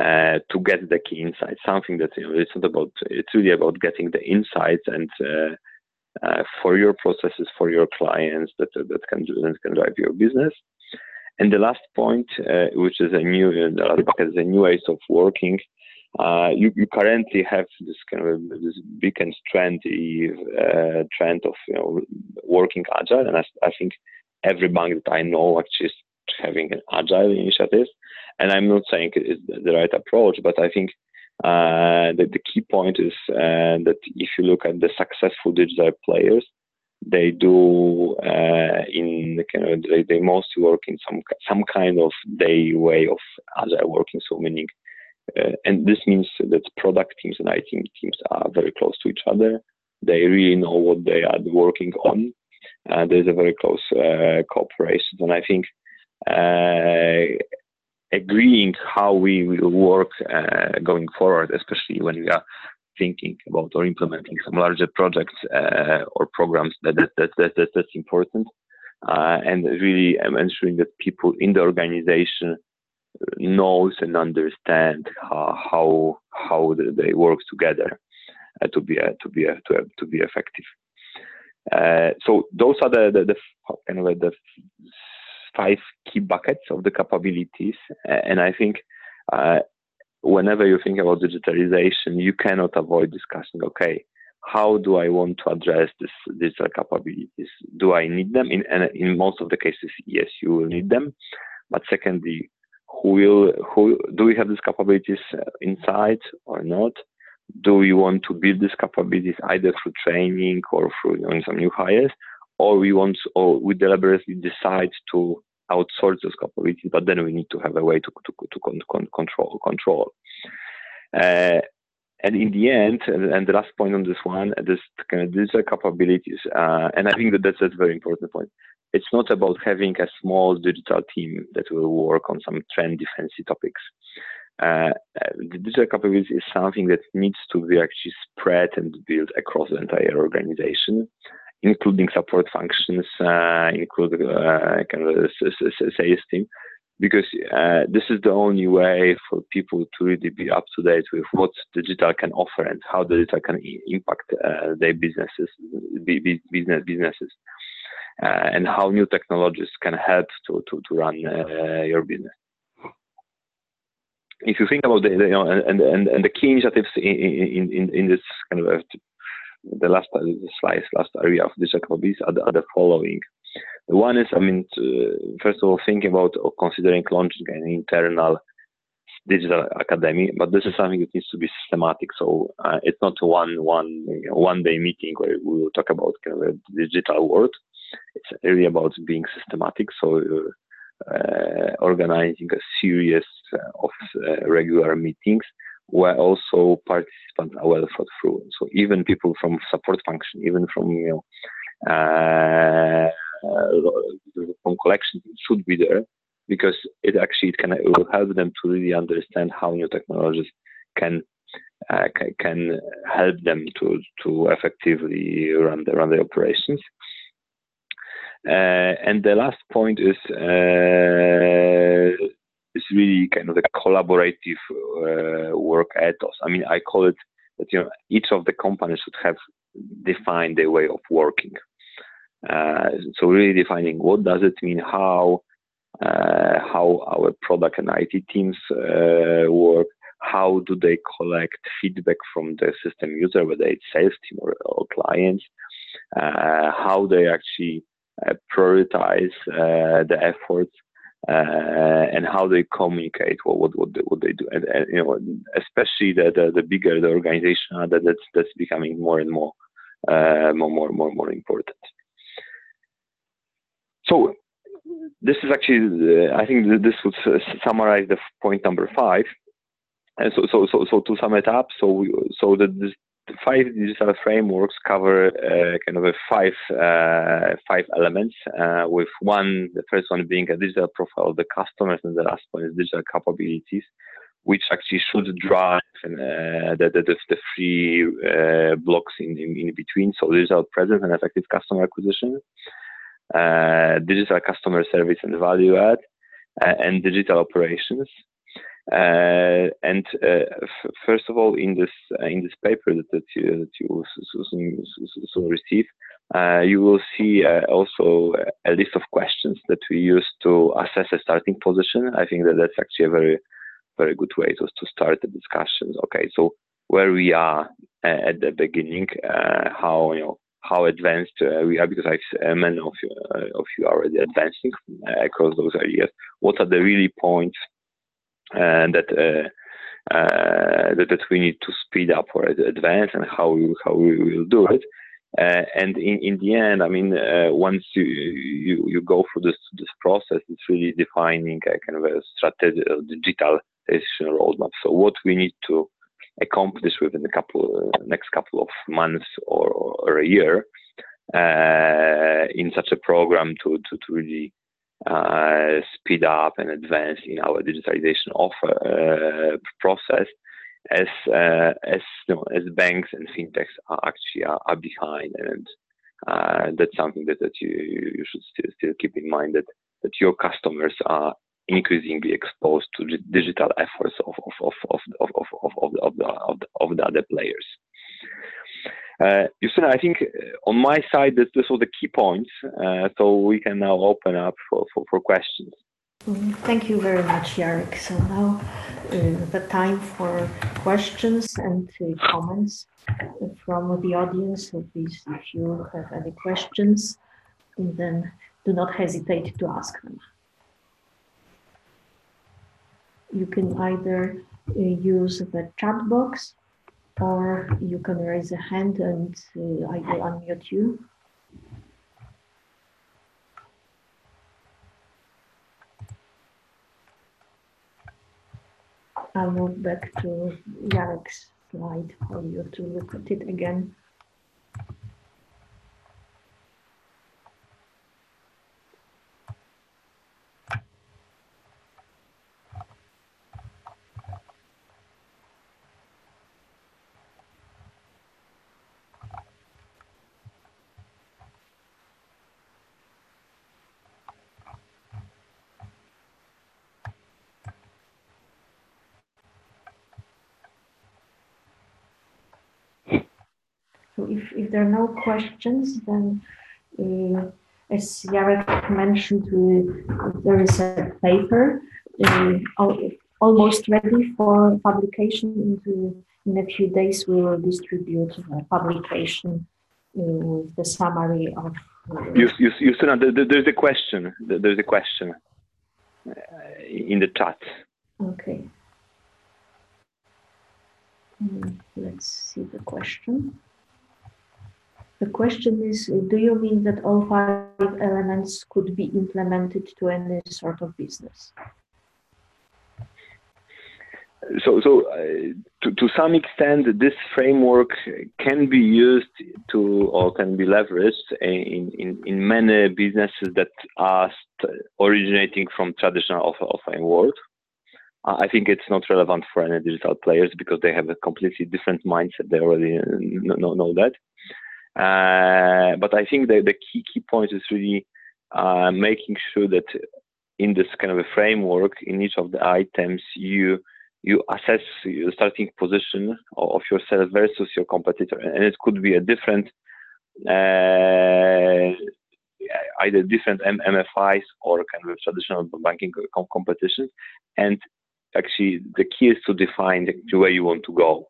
uh, to get the key insights. Something that you know, it's not about. It's really about getting the insights and uh, uh, for your processes, for your clients that that can that can drive your business. And the last point, uh, which is a new, the bucket is a new ways of working. Uh, you, you, currently have this kind of this big and trendy uh, trend of you know working agile, and I, I think every bank that I know actually is having an agile initiative. And I'm not saying it's the right approach, but I think uh, the, the, key point is uh, that if you look at the successful digital players, they do uh, in kind of they, they mostly work in some some kind of day way of agile working. So meaning, uh, and this means that product teams and IT teams are very close to each other. They really know what they are working on. Uh, there's a very close uh, cooperation, and I think agreeing how we will work uh, going forward, especially when we are thinking about or implementing some larger projects uh, or programs. That, that, that, that, that that's important, uh, and really um, ensuring that people in the organization knows and understand how how, how they work together uh, to be to be to, to be effective. Uh, so those are the, the, the of the five key buckets of the capabilities. And I think uh, whenever you think about digitalization, you cannot avoid discussing, okay, how do I want to address this digital capabilities? Do I need them? In, and in most of the cases, yes, you will need them. But secondly, who will, who, do we have these capabilities uh, inside or not? Do we want to build these capabilities either through training or through you know, some new hires? or we want or we deliberately decide to outsource those capabilities, but then we need to have a way to to, to con- control control. Uh, and in the end, and the last point on this one, this kind of digital capabilities, uh, and I think that that's a very important point. It's not about having a small digital team that will work on some trend defensive topics. Uh, the digital capabilities is something that needs to be actually spread and built across the entire organization including support functions, uh, include uh, kind of a sales team, because uh, this is the only way for people to really be up to date with what digital can offer and how digital can impact uh, their businesses, business businesses, uh, and how new technologies can help to to, to run uh, your business if you think about the, you know, and, and, and the key initiatives in, in, in, this kind of the last slide, last area of digital capabilities are the, are the following. The one is, I mean, to, first of all, thinking about or considering launching an internal digital academy, but this is something that needs to be systematic. So uh, it's not one one you know, one day meeting where we will talk about kind of a digital world. It's really about being systematic. So uh, organizing a series of uh, regular meetings where also participants are well thought through. So even people from support function, even from you know uh, from collection should be there because it actually it can it will help them to really understand how new technologies can uh, can help them to to effectively run the run the operations. Uh, and the last point is uh, is really kind of the collaborative uh, work ethos. I mean, I call it that you know each of the companies should have defined their way of working. Uh, so really defining what does it mean, how uh, how our product and IT teams uh, work, how do they collect feedback from the system user, whether it's sales team or, or clients, how they actually prioritize uh, the efforts, uh, and how they communicate what what what they, what they do, and, and, you know, especially the, the, the bigger the organization, that that's that's becoming more and more more more more more important. So this is actually, uh, I think this would summarize the point number five. And so, so, so, so to sum it up, so we, so the, the five digital frameworks cover uh, kind of a five uh, five elements. Uh, with one, the first one being a digital profile of the customers, and the last one is digital capabilities, which actually should drive uh, the, the, the three uh, blocks in, in, in between. So digital presence and effective customer acquisition uh, digital customer service and value add, and digital operations. Uh, and uh, f- first of all, in this uh, in this paper that, that you that you will soon, soon receive, uh, you will see also a list of questions that we use to assess a starting position. I think that that's actually a very very good way to to start the discussions. Okay, so where we are at the beginning, how you know how advanced uh, we are because I uh, many of you, uh, of you are already advancing uh, across those areas. What are the really points uh, that, uh, that that we need to speed up or advance, and how we how we will do it? and in, in the end, I mean, once you, you you go through this this process, it's really defining a kind of a strategic a digital roadmap. So what we need to accomplish within a couple uh, next couple of months or, or a year uh, in such a program to to, to really uh, speed up and advance in our digitalization offer uh, process as uh, as you know, as banks and fintechs are actually are, are behind and uh, that's something that, that you, you should still, still keep in mind that, that your customers are increasingly exposed to the digital efforts of of of of of of, of, of, the, of, the, of the other players. Uh, I think uh, on my side, this, this was the key points. Uh, so we can now open up for, for, for questions. Thank you very much, Jarek. So now uh, the time for questions and uh, comments from the audience. So please, if you have any questions, then do not hesitate to ask them you can either uh, use the chat box or you can raise a hand and uh, I will unmute you. I'll move back to Jarek's slide for you to look at it again. So if, if there are no questions, then uh, as Jarek mentioned, uh, there is a paper uh, almost ready for publication. Into, in a few days, we will distribute the publication uh, with the summary of. Uh, you, you, you, there's a question. There's a question uh, in the chat. Okay. Mm, let's see the question. The question is, do you mean that all five elements could be implemented to any sort of business? So, so uh, to, to some extent, this framework can be used to or can be leveraged in, in, in many businesses that are originating from traditional offline world. I think it's not relevant for any digital players because they have a completely different mindset. They already know, know that. Uh, but I think the, the key key point is really uh, making sure that in this kind of a framework, in each of the items, you you assess your starting position of yourself versus your competitor, and it could be a different, uh, either different MFIs or kind of traditional banking competition, and actually the key is to define the way you want to go.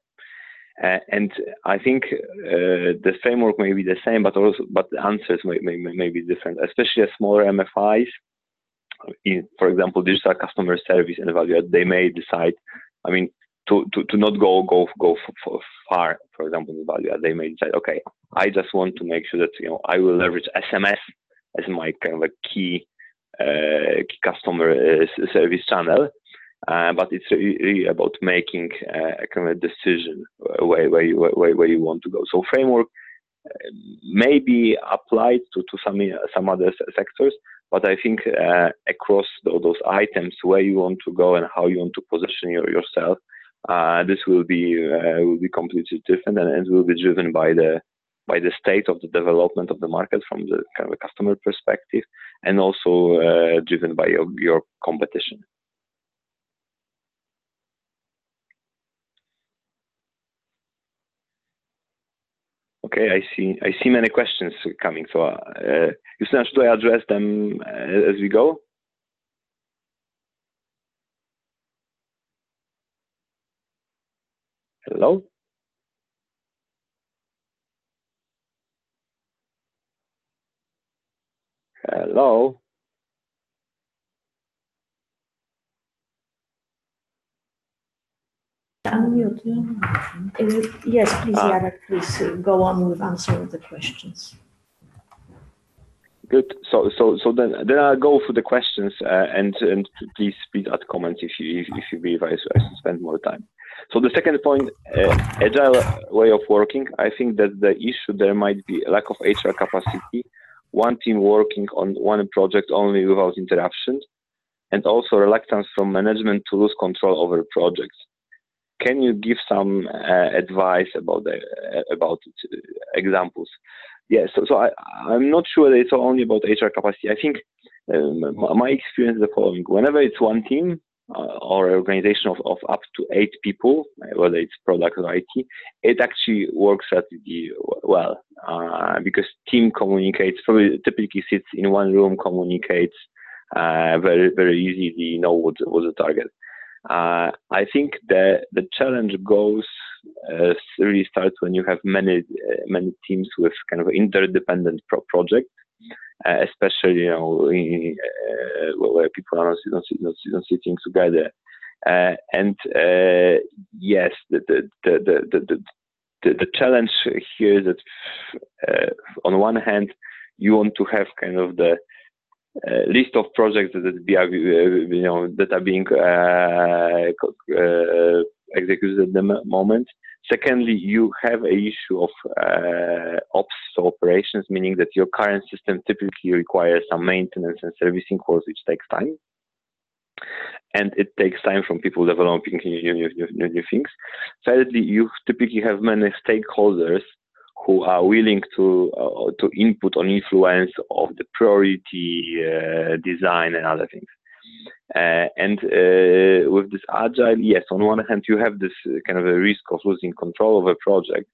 Uh, and I think uh, the framework may be the same, but also but the answers may, may, may be different, especially smaller MFIs. In, for example, digital customer service and value add, they may decide. I mean, to, to, to not go go go f- far. For example, in value add, they may decide, okay, I just want to make sure that you know I will leverage SMS as my kind of a key uh, key customer uh, service channel but it's really about making uh, a kind of decision where, where, you, where, where you want to go. So framework uh, may be applied to, to some some other sectors, but I think uh, across those items where you want to go and how you want to position your, yourself, uh, this will be uh, will be completely different and it will be driven by the by the state of the development of the market from the kind of customer perspective, and also driven by your, your competition. Okay, I see. I see many questions coming. So, uh, Justyna, should I address them uh, as we go? Hello? Hello? Unmute. Uh, yes, please, ah. Jarek, please uh, go on with answering the questions. Good. So, so, so then, then I'll go through the questions, uh, and and please please add comments if you if, if you believe I, I spend more time. So the second point, uh, agile way of working. I think that the issue there might be lack of HR capacity, one team working on one project only without interruptions, and also reluctance from management to lose control over projects can you give some uh, advice about the uh, about uh, examples? Yeah, so, so I, I'm not sure that it's only about HR capacity. I think um, my experience is the following: whenever it's one team uh, or organization of, of up to eight people, whether it's product or IT, it actually works relatively well uh, because team communicates. Probably typically sits in one room, communicates uh, very very easily, know what what the target. Uh, I think the the challenge goes uh, really starts when you have many uh, many teams with kind of interdependent pro- projects, uh, especially you know in, uh, where people are not, not, not, sitting together. Uh, and yes, the the the the, the, the, the challenge here is that on one hand you want to have kind of the uh, list of projects that be, uh, you know that are being uh, uh, executed at the moment. Secondly, you have a issue of uh, ops operations, meaning that your current system typically requires some maintenance and servicing course, which takes time. And it takes time from people developing new, new, new, new things. Thirdly, you typically have many stakeholders who are willing to uh, to input on influence of the priority uh, design and other things. Uh, and uh, with this agile, yes, on one hand you have this kind of a risk of losing control of a project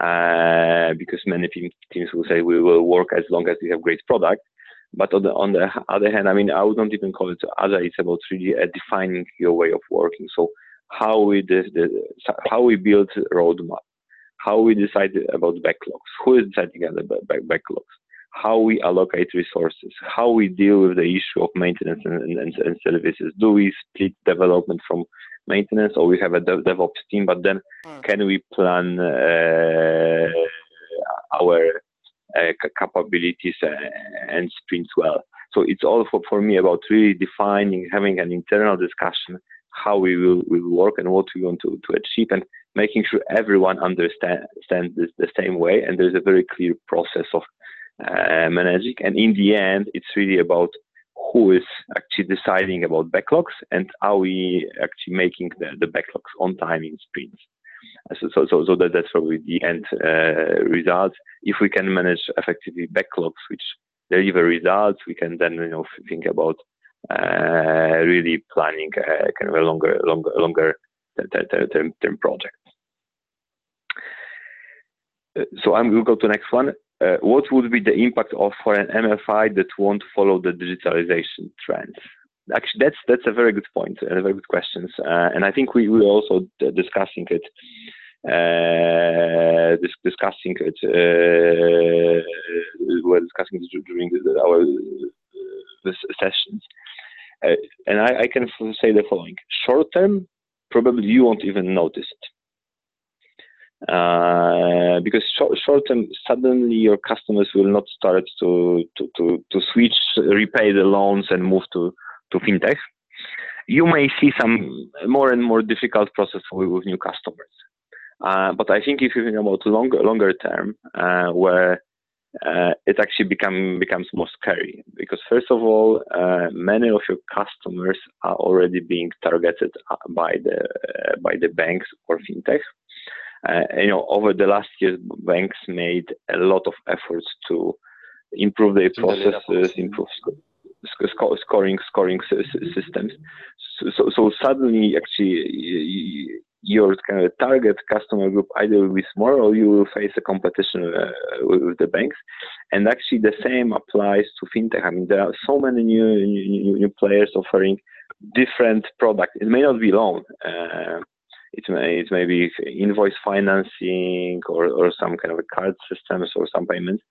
uh, because many teams will say we will work as long as we have great product. But on the, on the other hand, I mean, I would not even call it agile. It's about really uh, defining your way of working. So how we the, the how we build roadmap, how we decide about backlogs, who is deciding the backlogs, how we allocate resources, how we deal with the issue of maintenance and, and, and services. Do we split development from maintenance or we have a dev- DevOps team, but then mm. can we plan uh, our uh, capabilities and sprints well? So it's all for, for me about really defining, having an internal discussion how we will, will work and what we want to, to achieve and making sure everyone understands this the same way and there's a very clear process of uh, managing and in the end it's really about who is actually deciding about backlogs and are we actually making the, the backlogs on time in sprints. So, so, so, so that, that's probably the end uh, result. If we can manage effectively backlogs which deliver results, we can then you know think about really planning uh, kind of a longer, longer, longer term, term project. Uh, so I'm going to go to the next one. Uh, what would be the impact of for an MFI that won't follow the digitalization trends? Actually, that's that's a very good point and a very good questions, uh, and I think we were also discussing it, uh, dis discussing it, uh, we are discussing it during the, our uh, sessions, uh, and I, I can say the following: short term, probably you won't even notice it uh, because short, short term, suddenly your customers will not start to, to, to, to switch, repay the loans and move to, to fintech. You may see some more and more difficult process with, with new customers. Uh, but I think if you think about longer longer term, uh, where uh, it actually become becomes more scary because first of all, uh, many of your customers are already being targeted uh, by the by the banks or fintech, uh, you know, over the last years, banks made a lot of efforts to improve their processes, improve sc scoring scoring systems. So, so, so, suddenly, actually, your kind of target customer group either will be or you will face a competition uh, with, the banks. And actually, the same applies to fintech. I mean, there are so many new new, new players offering different products. It may not be loan. Uh, it may it may be invoice financing or, or some kind of card systems or some payments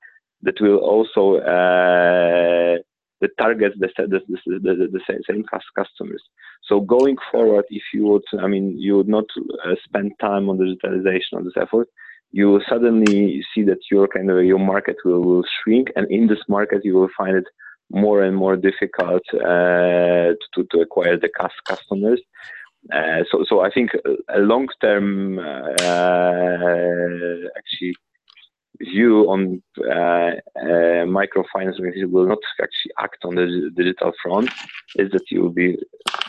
that will also uh, the targets the, the, the, the, the same customers. So going forward, if you would, I mean, you would not uh, spend time on the digitalization on this effort, you suddenly see that your kind of your market will, will shrink, and in this market you will find it more and more difficult uh, to, to acquire the customers. Uh, so, so I think a long-term uh, actually view on uh, uh, microfinance will not actually act on the digital front is that you will be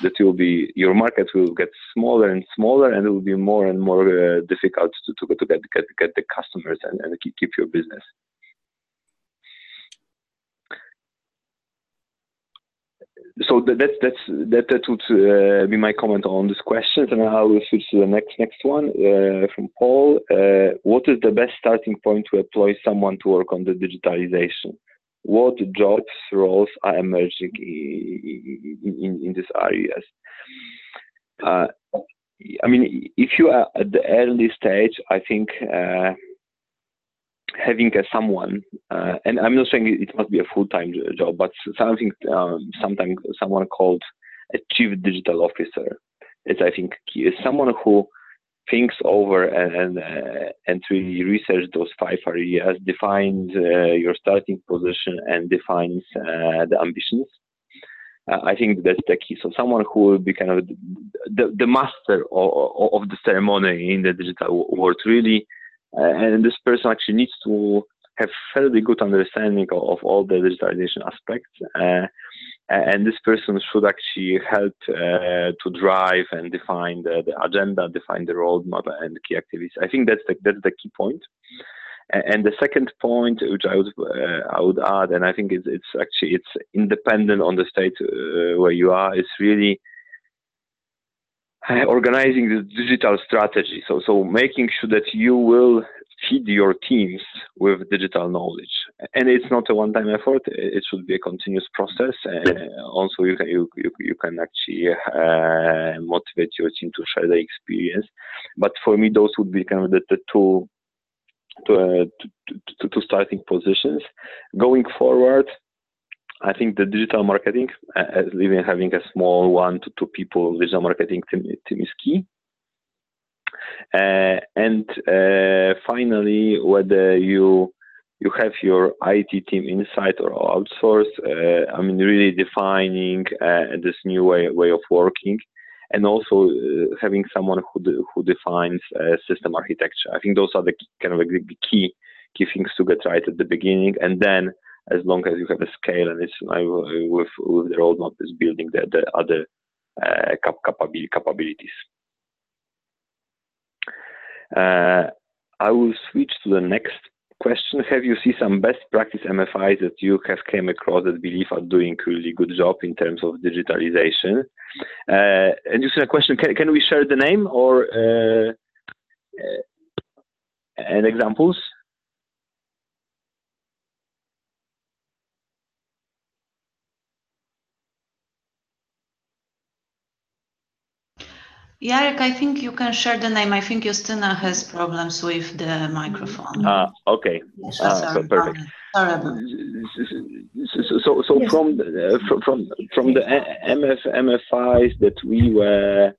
that you will be your market will get smaller and smaller and it will be more and more uh, difficult to, to, to get, get get the customers and, and keep, keep your business. So that, that's that's that that would uh, be my comment on this question, and I will switch to the next next one uh, from Paul. Uh, what is the best starting point to employ someone to work on the digitalization? What jobs roles are emerging in in, in these areas? Uh, I mean, if you are at the early stage, I think uh, having a someone, uh, and I'm not saying it must be a full-time job, but something, um, sometimes someone called a chief digital officer is, I think. Is someone who thinks over and uh, and really research those five areas, defines uh, your starting position, and defines uh, the ambitions. Uh, I think that's the key. So someone who will be kind of the, the master of, of the ceremony in the digital world, really and this person actually needs to have fairly good understanding of, all the digitalization aspects. Uh, and this person should actually help uh, to drive and define the, the, agenda, define the roadmap and key activities. I think that's the, that's the key point. And the second point, which I would uh, I would add, and I think it's, it's actually it's independent on the state uh, where you are, is really uh, organizing the digital strategy. So, so making sure that you will feed your teams with digital knowledge. And it's not a one-time effort. It should be a continuous process. And also, you can you you, you can actually uh, motivate your team to share the experience. But for me, those would be kind of the, the two to, uh, to, to, to starting positions. Going forward, I think the digital marketing, uh, even having a small one to two people digital marketing team, team is key. Uh, and uh, finally, whether you you have your IT team inside or outsource, uh, I mean, really defining uh, this new way way of working, and also uh, having someone who de who defines system architecture. I think those are the key, kind of the key key things to get right at the beginning, and then as long as you have a scale and it's with with the roadmap is building the, the other uh, capabilities. Uh, I will switch to the next question. Have you seen some best practice MFIs that you have came across that believe are doing really good job in terms of digitalization? Uh, and just a question, can, can we share the name or uh, uh, and examples? Jarek, I think you can share the name. I think Justyna has problems with the microphone. Ah, okay. Yes, Ah, sorry, so perfect. Sorry So, so, so Yes. from the, from from from the MF MFIs that we were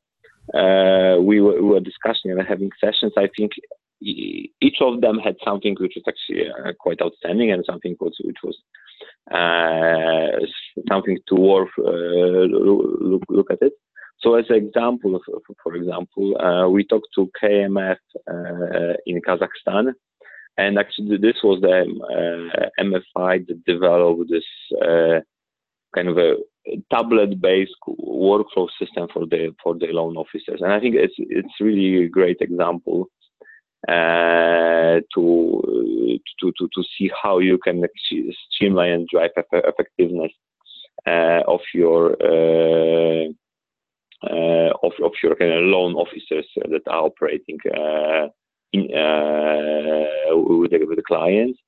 uh, we were, we were discussing and having sessions, I think each of them had something which was actually uh, quite outstanding and something was, which was uh, something to worth uh, look, look at it. So as an example, for, example, uh, we talked to KMF uh, in Kazakhstan, and actually this was the uh, MFI that developed this uh, kind of a tablet-based workflow system for the for the loan officers, and I think it's it's really a great example uh, to, to to to see how you can streamline and drive effectiveness uh, of your of, of your kind of loan officers that are operating uh, in, uh, with, the, with the clients.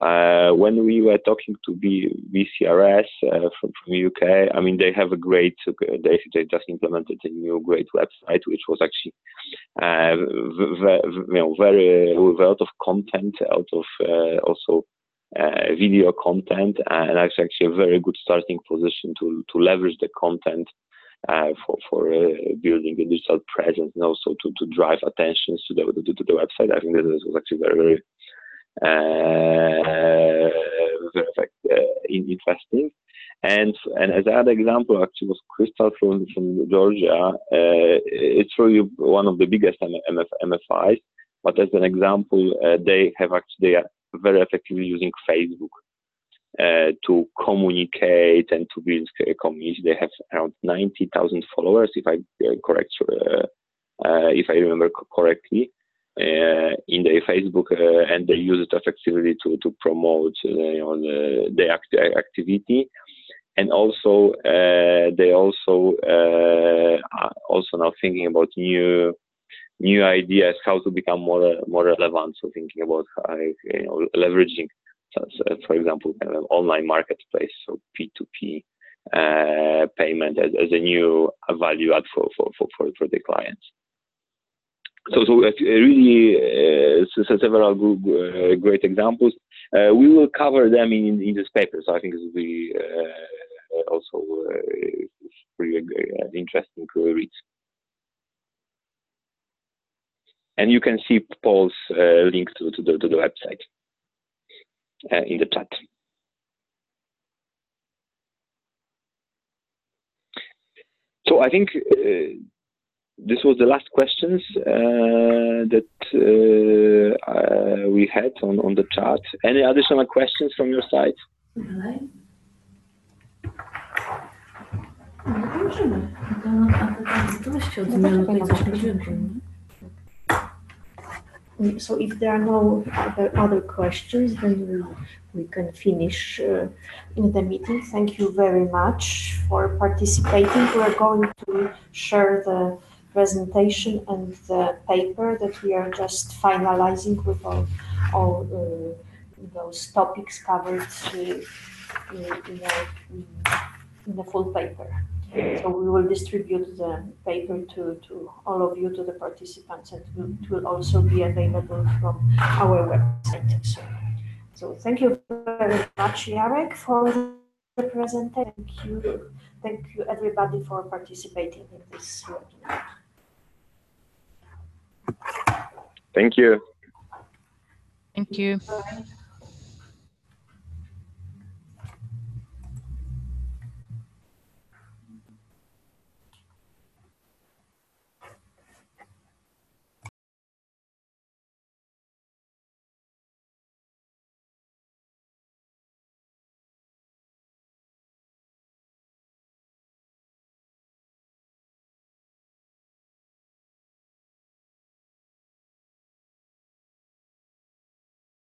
Uh, when we were talking to B, BCRS uh, from, from UK, I mean, they have a great, they, they just implemented a new great website, which was actually uh, v- v- you know, very, with a lot of content out of uh, also uh, video content, and that's actually a very good starting position to, to leverage the content uh, for for uh, building a digital presence and also to, to drive attention to the to, to the website. I think that this was actually very very, uh, very uh, interesting. And and as another example, actually was Crystal from from Georgia. Uh, it's really one of the biggest MF, MFIs. But as an example, they have actually they are very effectively using Facebook uh, to communicate and to build a community. They have around 90,000 followers, if I uh, correct, uh, uh if I remember correctly, uh, in their Facebook, uh, and they use it effectively to to promote you know the, the act- activity. And also, they also are also now thinking about new new ideas how to become more more relevant. So thinking about you know leveraging so, so for example, kind of an online marketplace, so P2P uh, payment as, as a new value add for, for, for, for, the clients. So, so uh, really uh, so several good, uh, great examples. Uh, we will cover them in, in this paper, so I think it will be uh, also pretty interesting read. And you can see Paul's link to, to, the, to the website uh, in the chat. So I think uh, this was the last questions uh, that uh, uh, we had on, on the chat. Any additional questions from your side? So if there are no other, other questions, then we, we can finish uh, in the meeting. Thank you very much for participating. We're going to share the presentation and the paper that we are just finalizing with all, all uh, those topics covered uh, in, in, the full paper. So we will distribute the paper to, to all of you, to the participants, and it will also be available from our website. So, so thank you very much, Jarek, for the presentation. Thank you, thank you everybody for participating in this webinar. Thank you. Thank you. Bye.